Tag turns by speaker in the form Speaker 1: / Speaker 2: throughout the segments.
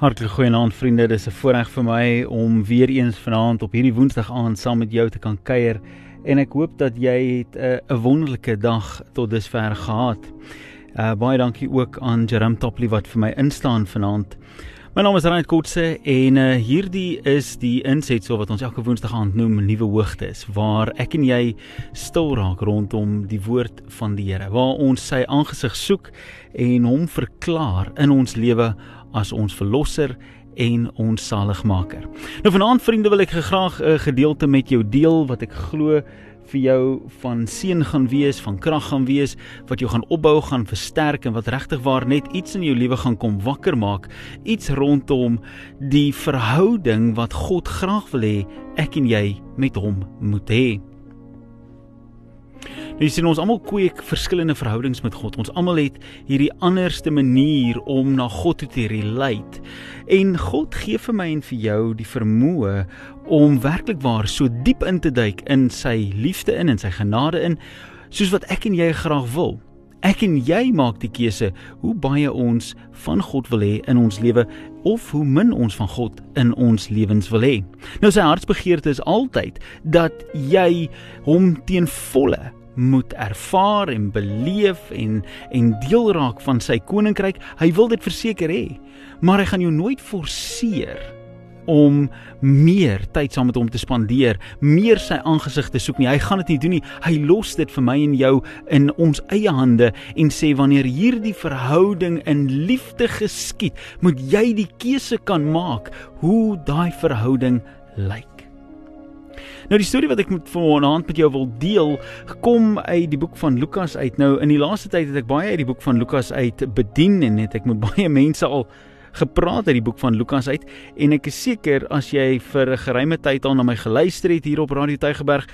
Speaker 1: Hartlike goeienaand vriende, dis 'n voorreg vir my om weer eens vanaand op hierdie Woensdag aand saam met jou te kan kuier en ek hoop dat jy het 'n uh, wonderlike dag tot dusver gehad. Uh baie dankie ook aan Jerome Topley wat vir my instaan vanaand. My naam is Ryan Kotse en uh, hierdie is die insetsel wat ons elke Woensdag aand noem Nuwe Hoogtes waar ek en jy stil raak rondom die woord van die Here, waar ons sy aangesig soek en hom verklaar in ons lewe as ons verlosser en ons saligmaker. Nou vanaand vriende wil ek graag 'n gedeelte met jou deel wat ek glo vir jou van seën gaan wees, van krag gaan wees, wat jou gaan opbou, gaan versterk en wat regtig waar net iets in jou lewe gaan kom wakker maak, iets rondom die verhouding wat God graag wil hê ek en jy met hom moet hê. Nou jy sien ons almal kweek verskillende verhoudings met God. Ons almal het hierdie anderste manier om na God toe te relate. En God gee vir my en vir jou die vermoë om werklik waar so diep in te duik in sy liefde in en sy genade in soos wat ek en jy graag wil. Ek en jy maak die keuse hoe baie ons van God wil hê in ons lewe of hoe min ons van God in ons lewens wil hê. Nou sy hartsbegeerte is altyd dat jy hom teen volle moet ervaar en beleef en en deel raak van sy koninkryk. Hy wil dit verseker hê, maar hy gaan jou nooit forceer om meer tyd saam met hom te spandeer, meer sy aangesig te soek nie. Hy gaan dit nie doen nie. Hy los dit vir my en jou in ons eie hande en sê wanneer hierdie verhouding in liefde geskied, moet jy die keuse kan maak hoe daai verhouding lyk. Nou die storie wat ek met vanaand met jou wil deel, kom uit die boek van Lukas uit. Nou in die laaste tyd het ek baie uit die boek van Lukas uit bedien en het ek met baie mense al gepraat uit die boek van Lukas uit en ek is seker as jy vir 'n geruime tyd al na my geluister het hier op Radio Tygerberg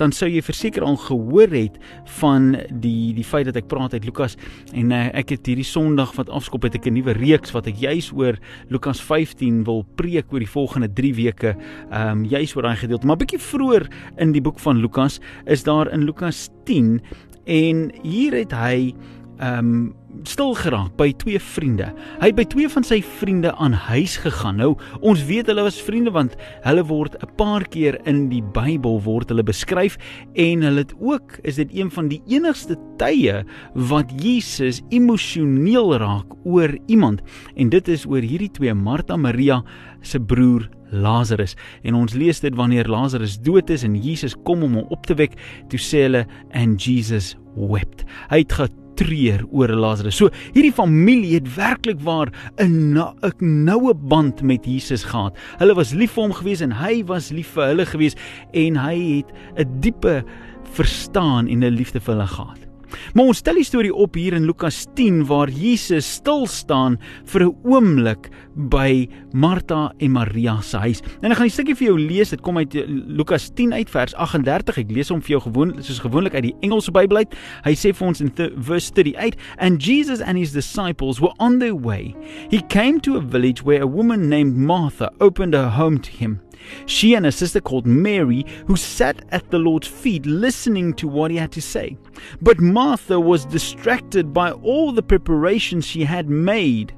Speaker 1: dan sou jy verseker al gehoor het van die die feit dat ek praat uit Lukas en uh, ek het hierdie Sondag wat afskop het ek 'n nuwe reeks wat ek juis oor Lukas 15 wil preek oor die volgende 3 weke ehm um, juis oor daai gedeelte. Maar bietjie vroeër in die boek van Lukas is daar in Lukas 10 en hier het hy ehm um, stil geraak by twee vriende. Hy het by twee van sy vriende aan huis gegaan. Nou, ons weet hulle was vriende want hulle word 'n paar keer in die Bybel word hulle beskryf en hulle het ook is dit een van die enigste tye wat Jesus emosioneel raak oor iemand en dit is oor hierdie twee Martha Maria se broer Lazarus en ons lees dit wanneer Lazarus dood is en Jesus kom om hom op te wek toe sê hulle and Jesus wept hy het treur oor Lazarus. So hierdie familie het werklik waar 'n 'n noue band met Jesus gehad. Hulle was lief vir hom gewees en hy was lief vir hulle gewees en hy het 'n diepe verstaan en 'n liefde vir hulle gehad. Maar ons stel die storie op hier in Lukas 10 waar Jesus stil staan vir 'n oomblik by Martha en Maria se huis. En ek gaan 'n stukkie vir jou lees. Dit kom uit Lukas 10 uit vers 38. Ek lees hom vir jou gewoon soos gewoonlik uit die Engelse Bybel uit. Hy sê vir ons in verse 38, "And Jesus and his disciples were on their way. He came to a village where a woman named Martha opened her home to him." She and a sister called Mary, who sat at the Lord's feet listening to what he had to say. But Martha was distracted by all the preparations she had made.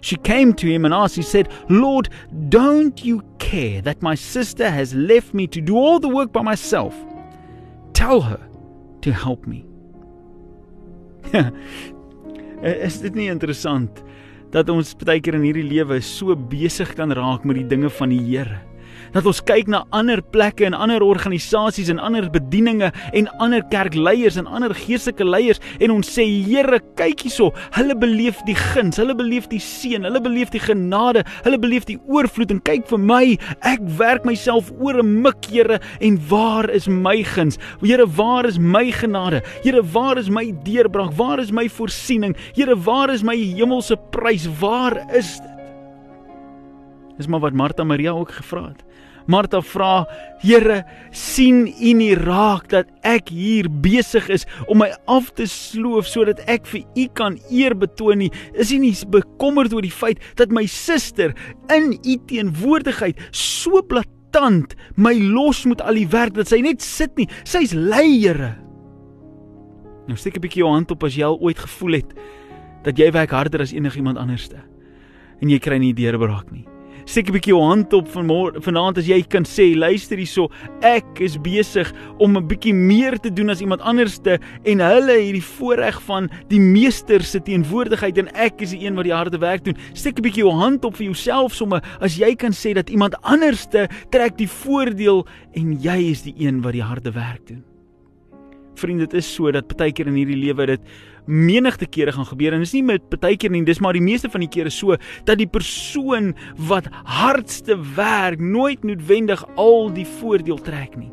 Speaker 1: She came to him and asked, He said, Lord, don't you care that my sister has left me to do all the work by myself? Tell her to help me. Is dit nie interessant dat ons baie keer in hierdie lewe so besig kan raak met die dinge van die Here? Dat ons kyk na ander plekke en ander organisasies en ander bedieninge en ander kerkleiers en ander geestelike leiers en ons sê Here kyk hierso. Hulle beleef die guns. Hulle beleef die seën. Hulle beleef die genade. Hulle beleef die oorvloed. En kyk vir my. Ek werk myself oor 'n mik Here en waar is my guns? Here waar is my genade? Here waar is my deurbraak? Waar is my voorsiening? Here waar is my hemelse prys? Waar is dit? Dis maar wat Martha Maria ook gevra het. Martha vra: "Here, sien U nie raak dat ek hier besig is om my af te sloof sodat ek vir U kan eer betoon nie? Is U nie bekommerd oor die feit dat my suster in U teenwoordigheid so blaatant my los moet al die werk dat sy net sit nie? Sy's lei, Here." Nou steek 'n bietjie jou hand op as jy al ooit gevoel het dat jy werk harder as enigiemand anderste en jy kry nie deurbraak nie. Steek 'n bietjie jou hand op vanmôre vanaand as jy kan sê luister hierso ek is besig om 'n bietjie meer te doen as iemand anderste en hulle hierdie voorreg van die meester se teenwoordigheid en ek is die een wat die harde werk doen. Steek 'n bietjie jou hand op vir jouself somme as jy kan sê dat iemand anderste trek die voordeel en jy is die een wat die harde werk doen. Vriende, dit is so dat baie keer in hierdie lewe dit menigte kere gaan gebeur en dis nie met baie keer nie, dis maar die meeste van die kere so dat die persoon wat hardste werk nooit noodwendig al die voordeel trek nie.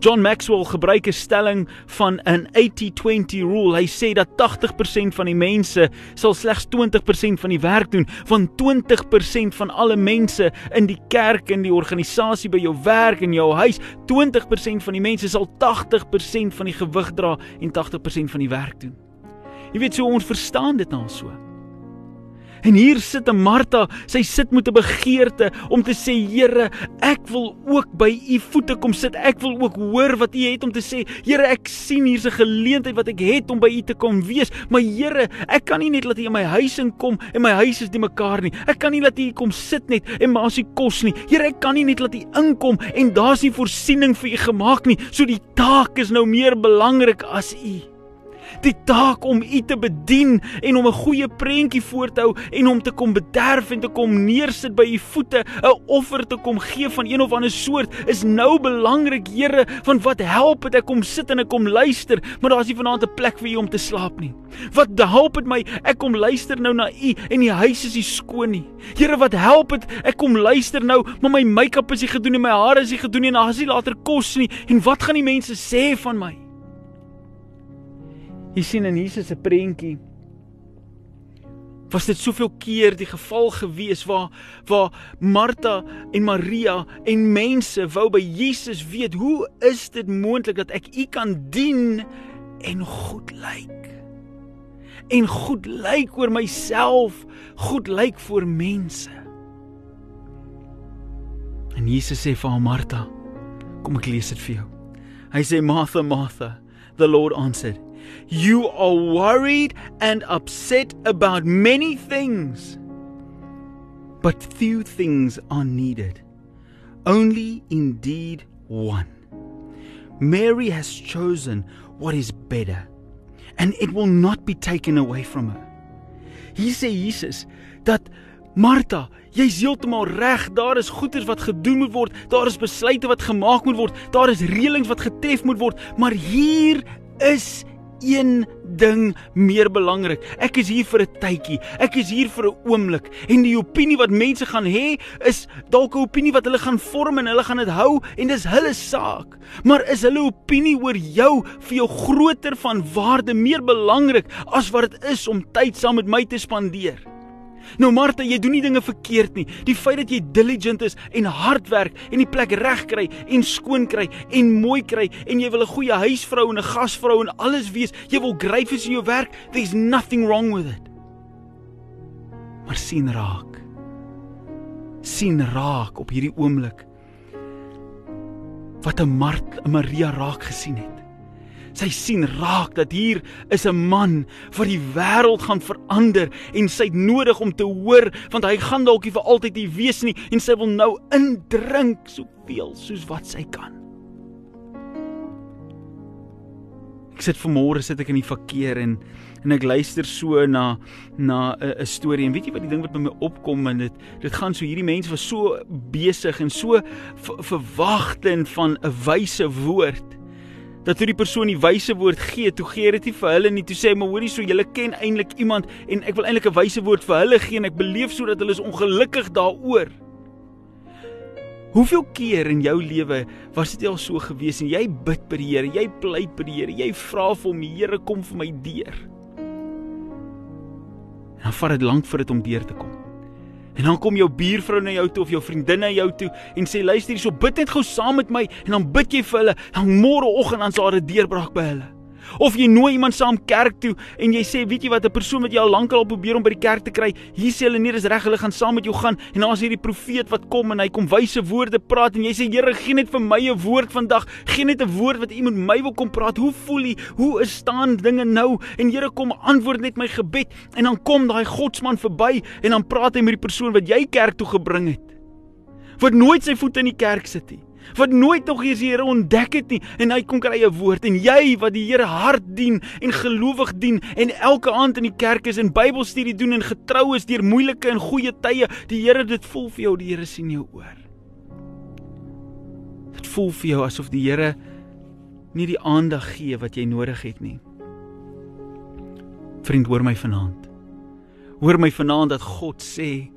Speaker 1: John Maxwell gebruik 'n stelling van 'n 80-20 rule. Hy sê dat 80% van die mense sal slegs 20% van die werk doen, van 20% van alle mense in die kerk en die organisasie by jou werk en jou huis, 20% van die mense sal 80% van die gewig dra en 80% van die werk doen. Jy weet so ons verstaan dit nou so. En hier sit 'n Martha, sy sit met 'n begeerte om te sê Here, ek wil ook by u voete kom sit. Ek wil ook hoor wat u het om te sê. Here, ek sien hier's 'n geleentheid wat ek het om by u te kom wees. Maar Here, ek kan nie net laat u in my huis inkom en my huis is nie mekaar nie. Ek kan nie laat u kom sit net en maar as u kos nie. Here, ek kan nie net laat u inkom en daar's nie voorsiening vir u gemaak nie. So die taak is nou meer belangrik as u die taak om u te bedien en om 'n goeie prentjie voor te hou en om te kom bederf en te kom neersit by u voete, 'n offer te kom gee van een of ander soort is nou belangrik, Here, van wat help dit ek kom sit en ek kom luister, maar daar's nie vanaand 'n plek vir u om te slaap nie. Wat help dit my ek kom luister nou na u en die huis is nie skoon nie. Here, wat help dit ek kom luister nou, maar my make-up is nie gedoen en my hare is nie gedoen en daar is nie later kos nie en wat gaan die mense sê van my? Jy sien in Jesus se prentjie was dit soveel keer die geval gewees waar waar Martha en Maria en mense wou by Jesus weet hoe is dit moontlik dat ek u kan dien en goed lyk? En goed lyk oor myself goed lyk vir mense. En Jesus sê vir haar Martha kom ek lees dit vir jou. Hy sê Martha Martha the lord answered You are worried and upset about many things, but few things are needed. Only indeed one. Mary has chosen what is better, and it will not be taken away from her. Hier sê Jesus dat Martha, jy's heeltemal reg, daar is goeders wat gedoen moet word, daar is besluite wat gemaak moet word, daar is reëlings wat getref moet word, maar hier is een ding meer belangrik. Ek is hier vir 'n tydjie. Ek is hier vir 'n oomblik en die opinie wat mense gaan hê is dalk 'n opinie wat hulle gaan vorm en hulle gaan dit hou en dis hulle saak. Maar is hulle opinie oor jou vir jou groter van waarde meer belangrik as wat dit is om tyd saam met my te spandeer? Nou Martha, jy doen nie dinge verkeerd nie. Die feit dat jy diligent is en hard werk en die plek reg kry en skoon kry en mooi kry en jy wil 'n goeie huisvrou en 'n gasvrou en alles wees, jy wil gryf in jou werk, there's nothing wrong with it. Maar sien raak. sien raak op hierdie oomblik wat 'n Mart, 'n Maria raak gesien het. Sy sien raak dat hier is 'n man wat die wêreld gaan verander en sy het nodig om te hoor want hy gaan dalk nie vir altyd hier wees nie en sy wil nou indrink soveel soos wat sy kan. Ek sit vanmôre sit ek in die verkeer en en ek luister so na na 'n storie en weet jy wat die ding wat by my opkom en dit dit gaan so hierdie mense was so besig en so verwagtend van 'n wyse woord dat toe die persoon die wyse woord gee, toe gee dit nie vir hulle nie, toe sê hy maar hoorie so julle ken eintlik iemand en ek wil eintlik 'n wyse woord vir hulle gee en ek beleef sodat hulle is ongelukkig daaroor. Hoeveel keer in jou lewe was dit al so gewees en jy bid by die Here, jy pleit by die Here, jy vra vir hom, Here kom vir my deur. En dan vat dit lank vir dit om deur te kom. En dan kom jou buurvrou na jou toe of jou vriendin na jou toe en sê luister hierso bid net gou saam met my en dan bid jy vir hulle. Dan môreoggend dan sal 'n deurbraak by hulle. Of jy nooi iemand saam kerk toe en jy sê, weet jy wat, 'n persoon wat jy al lankal probeer om by die kerk te kry, hier sê hulle nee, dis reg, hulle gaan saam met jou gaan en dan is hierdie profeet wat kom en hy kom wyse woorde praat en jy sê, Here, gee net vir my 'n woord vandag. Gee net 'n woord wat U met my wil kom praat. Hoe voel U? Hoe is staan dinge nou? En Here, kom antwoord net my gebed en dan kom daai godsman verby en dan praat hy met die persoon wat jy kerk toe gebring het. Wat nooit sy voete in die kerk sit nie wat nooit nog eens die Here ontdek het nie. En hy kom kry 'n woord en jy wat die Here hart dien en gelowig dien en elke aand in die kerk is en Bybelstudie doen en getrou is deur moeilike en goeie tye die Here dit voel vir jou die Here sien jou oor. Dit voel vir jou asof die Here nie die aandag gee wat jy nodig het nie. Vriend hoor my vanaand. Hoor my vanaand dat God sê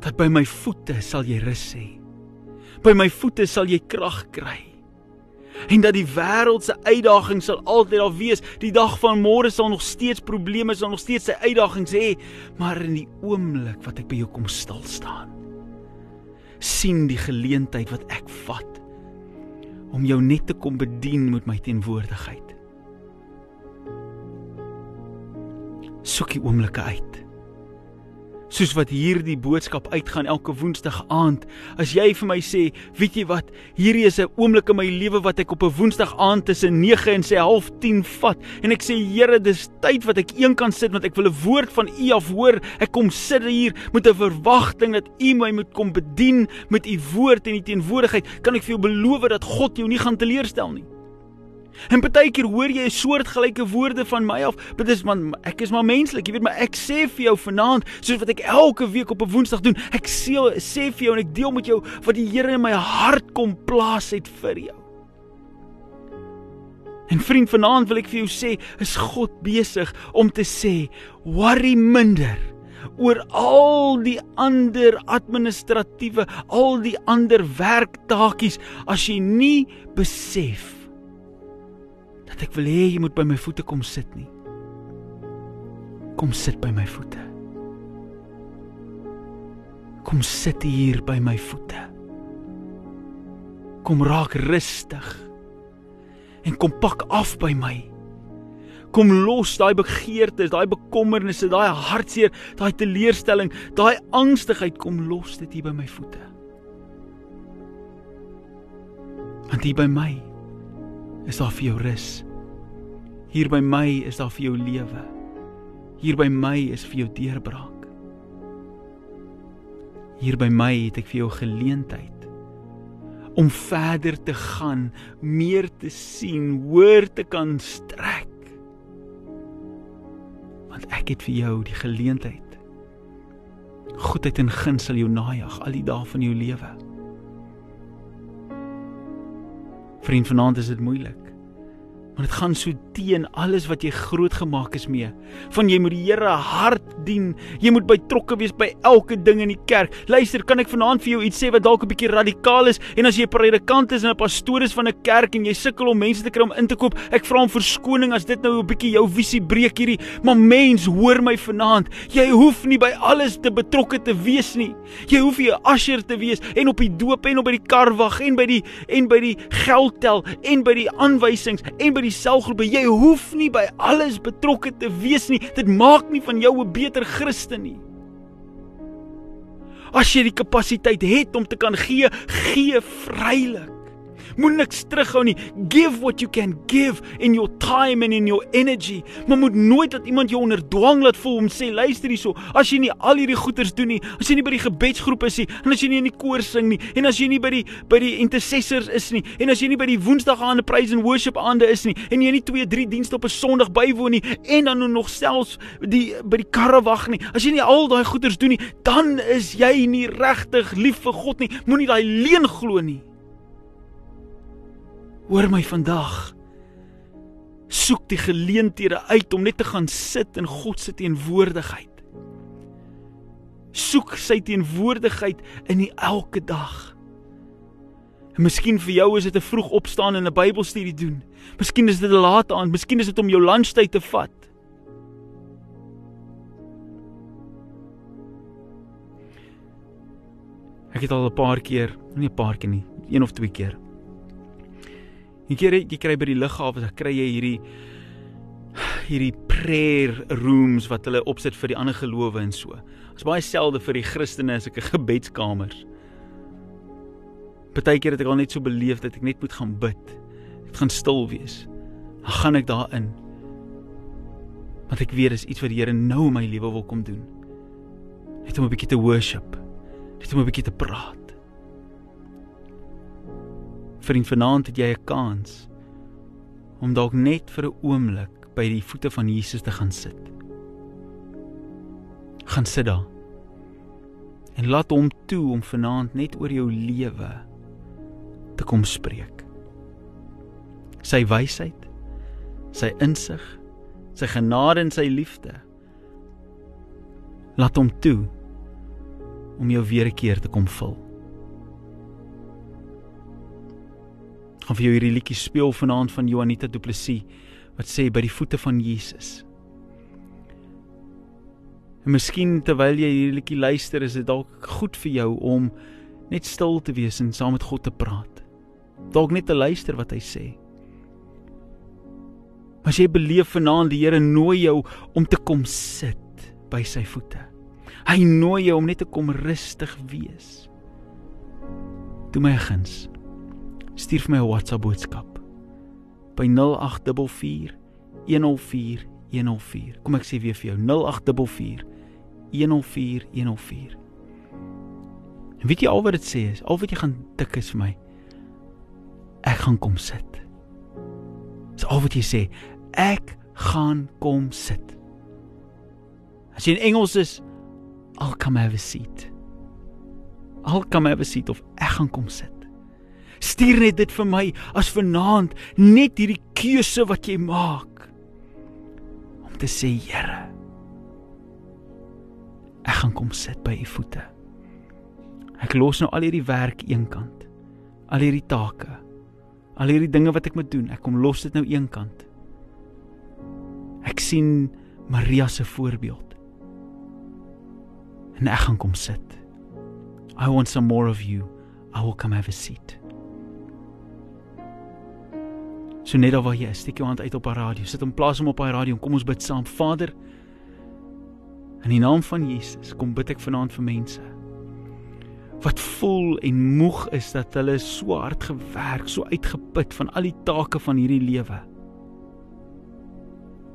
Speaker 1: dat by my voete sal jy rus hê by my voete sal jy krag kry. En dat die wêreld se uitdagings sal altyd daar wees. Die dag van môre sal nog steeds probleme, sal nog steeds sy uitdagings hê, maar in die oomblik wat ek by jou kom stil staan, sien die geleentheid wat ek vat om jou net te kom bedien met my teenwoordigheid. Soek die oomblikke uit soos wat hierdie boodskap uitgaan elke woensdag aand. As jy vir my sê, weet jy wat, hierdie is 'n oomblik in my lewe wat ek op 'n woensdag aand tussen 9 en sê 10:30 vat en ek sê Here, dis tyd wat ek een kan sit want ek wil 'n woord van U af hoor. Ek kom sit hier met 'n verwagting dat U my moet kom bedien met U woord en U teenwoordigheid. Kan ek vir jou beloof dat God jou nie gaan teleurstel nie? En baie keer hoor jy 'n soortgelyke woorde van my af, dit is man ek is maar menslik, jy weet maar ek sê vir jou vanaand, soos wat ek elke week op 'n Woensdag doen, ek sê sê vir jou en ek deel met jou wat die Here in my hart kom plaas het vir jou. En vriend, vanaand wil ek vir jou sê, is God besig om te sê, worry minder oor al die ander administratiewe, al die ander werktakies as jy nie besef dat ek wil hê jy moet by my voete kom sit nie. Kom sit by my voete. Kom sit hier by my voete. Kom raak rustig. En kom pak af by my. Kom los daai begeertes, daai bekommernisse, daai hartseer, daai teleurstelling, daai angstigheid kom los dit hier by my voete. Want hier by my is daar vir jou rus. Hier by my is daar vir jou lewe. Hier by my is vir jou deurbraak. Hier by my het ek vir jou geleentheid om verder te gaan, meer te sien, hoër te kan strek. Want ek het vir jou die geleentheid. Goedheid en guns sal jou najag al die dae van jou lewe. Vriend, vanaand is dit moeilik. Maar dit gaan so teen alles wat jy groot gemaak is mee. Van jy moet die Here hard dien. Jy moet betrokke wees by elke ding in die kerk. Luister, kan ek vanaand vir jou iets sê wat dalk 'n bietjie radikaal is? En as jy 'n predikant is en 'n pastoor is van 'n kerk en jy sukkel om mense te kry om in te koop, ek vra om verskoning as dit nou 'n bietjie jou visie breek hierdie. Maar mens, hoor my vanaand. Jy hoef nie by alles te betrokke te wees nie. Jy hoef nie 'n usher te wees en op die doop en op by die karwag en by die en by die geldtel en by die aanwysings en by by die selgroepe. Jy hoef nie by alles betrokke te wees nie. Dit maak nie van jou 'n beter Christen nie. As jy die kapasiteit het om te kan gee, gee vrylik. Moenie niks terughou nie. Give what you can give in your time and in your energy. Maar moet nooit dat iemand jou onder dwang laat voel om sê luister hierso, as jy nie al hierdie goeders doen nie, as jy nie by die gebedsgroep is nie, en as jy nie in die koor sing nie, en as jy nie by die by die intercessors is nie, en as jy nie by die woensdag aande praise and worship aande is nie, en jy nie 2, 3 dienste op 'n Sondag bywoon nie, en dan nog selfs die by die karre wag nie. As jy nie al daai goeders doen nie, dan is jy nie regtig lief vir God nie. Moenie daai leuen glo nie. Hoor my vandag. Soek die geleenthede uit om net te gaan sit in God se teenwoordigheid. Soek sy teenwoordigheid in die elke dag. En miskien vir jou is dit 'n vroeg opstaan en 'n Bybelstudie doen. Miskien is dit 'n laat aand, miskien is dit om jou lunchtyd te vat. Ek het al 'n paar keer, nie 'n paar keer nie, een of twee keer Jy kry jy kry by die lughawe, dan kry jy hierdie hierdie prayer rooms wat hulle opsit vir die ander gelowe en so. Dit's baie selde vir die Christene as ek 'n gebedskamers. Partykeer het ek al net so beleef dat ek net moet gaan bid. Ek gaan stil wees. Dan gaan ek daarin. Want ek weet dis iets wat die Here nou in my lewe wil kom doen. Net om 'n bietjie te worship. Net om 'n bietjie te praat. Vriend, vanaand het jy 'n kans om dalk net vir 'n oomblik by die voete van Jesus te gaan sit. Gaan sit daar. En laat hom toe om vanaand net oor jou lewe te kom spreek. Sy wysheid, sy insig, sy genade en sy liefde. Laat hom toe om jou weer 'n keer te kom vul. Gaan vir jou hierdie liedjie speel vanaand van Juanita Du Plessis wat sê by die voete van Jesus. En miskien terwyl jy hierdie liedjie luister, is dit dalk goed vir jou om net stil te wees en saam met God te praat. Dalk net te luister wat hy sê. Maar as jy beleef vanaand die Here nooi jou om te kom sit by sy voete. Hy nooi jou om net te kom rustig wees. Toe my guns. Stuur vir my 'n WhatsApp boodskap by 0844 104 104. Kom ek sê weer vir jou 0844 104 104. En weet jy al wat dit sê is? Al wat jy gaan tik is vir my. Ek gaan kom sit. Dis al wat jy sê. Ek gaan kom sit. As jy in Engels is, I'll come have a seat. I'll come have a seat of ek gaan kom sit. Stuur net dit vir my as vanaand net hierdie keuse wat jy maak om te sê Here ek gaan kom sit by u voete. Ek los nou al hierdie werk eenkant. Al hierdie take. Al hierdie dinge wat ek moet doen, ek kom los dit nou eenkant. Ek sien Maria se voorbeeld. En ek gaan kom sit. I want some more of you. I will come have a seat. So net daar waar jy is, steek jou hand uit op haar radio. Sit hom plaas hom op haar radio. Kom ons bid saam. Vader, in die naam van Jesus, kom bid ek vanaand vir mense wat voel en moeg is dat hulle so hard gewerk, so uitgeput van al die take van hierdie lewe.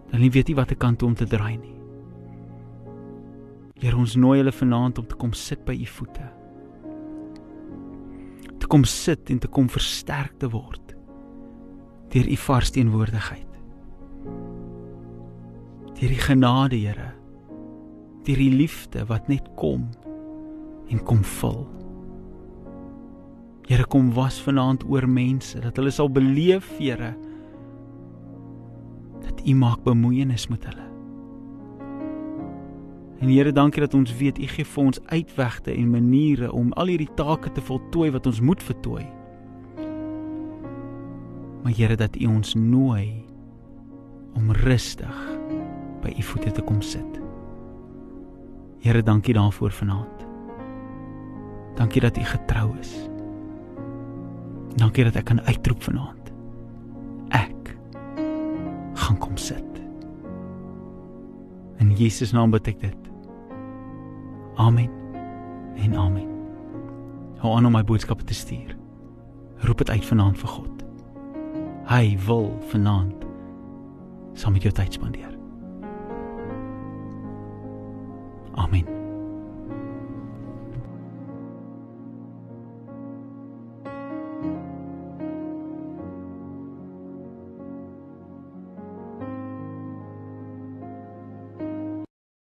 Speaker 1: Dan nie weet nie watter kant toe om te draai nie. Here, ons nooi hulle vanaand om te kom sit by u voete. Te kom sit en te kom versterk te word deur u vars teenwoordigheid. Deur die genade, Here. Deur die liefde wat net kom en kom vul. Here kom was vanaand oor mense dat hulle sal beleef, Here, dat U maak bemoeienis met hulle. En Here, dankie dat ons weet U gee vir ons uitwegte en maniere om al hierdie take te voltooi wat ons moet voltooi maar Here dat U ons nooi om rustig by U voete te kom sit. Here, dankie daarvoor vanaand. Dankie dat U getrou is. Dankie dat ek kan uitroep vanaand. Ek gaan kom sit. In Jesus naam bid ek dit. Amen. En amen. Hou aan om my boodskappe te stuur. Roep dit uit vanaand vir God. Hy wil vanaand saam met jou tyd spandeer. Amen.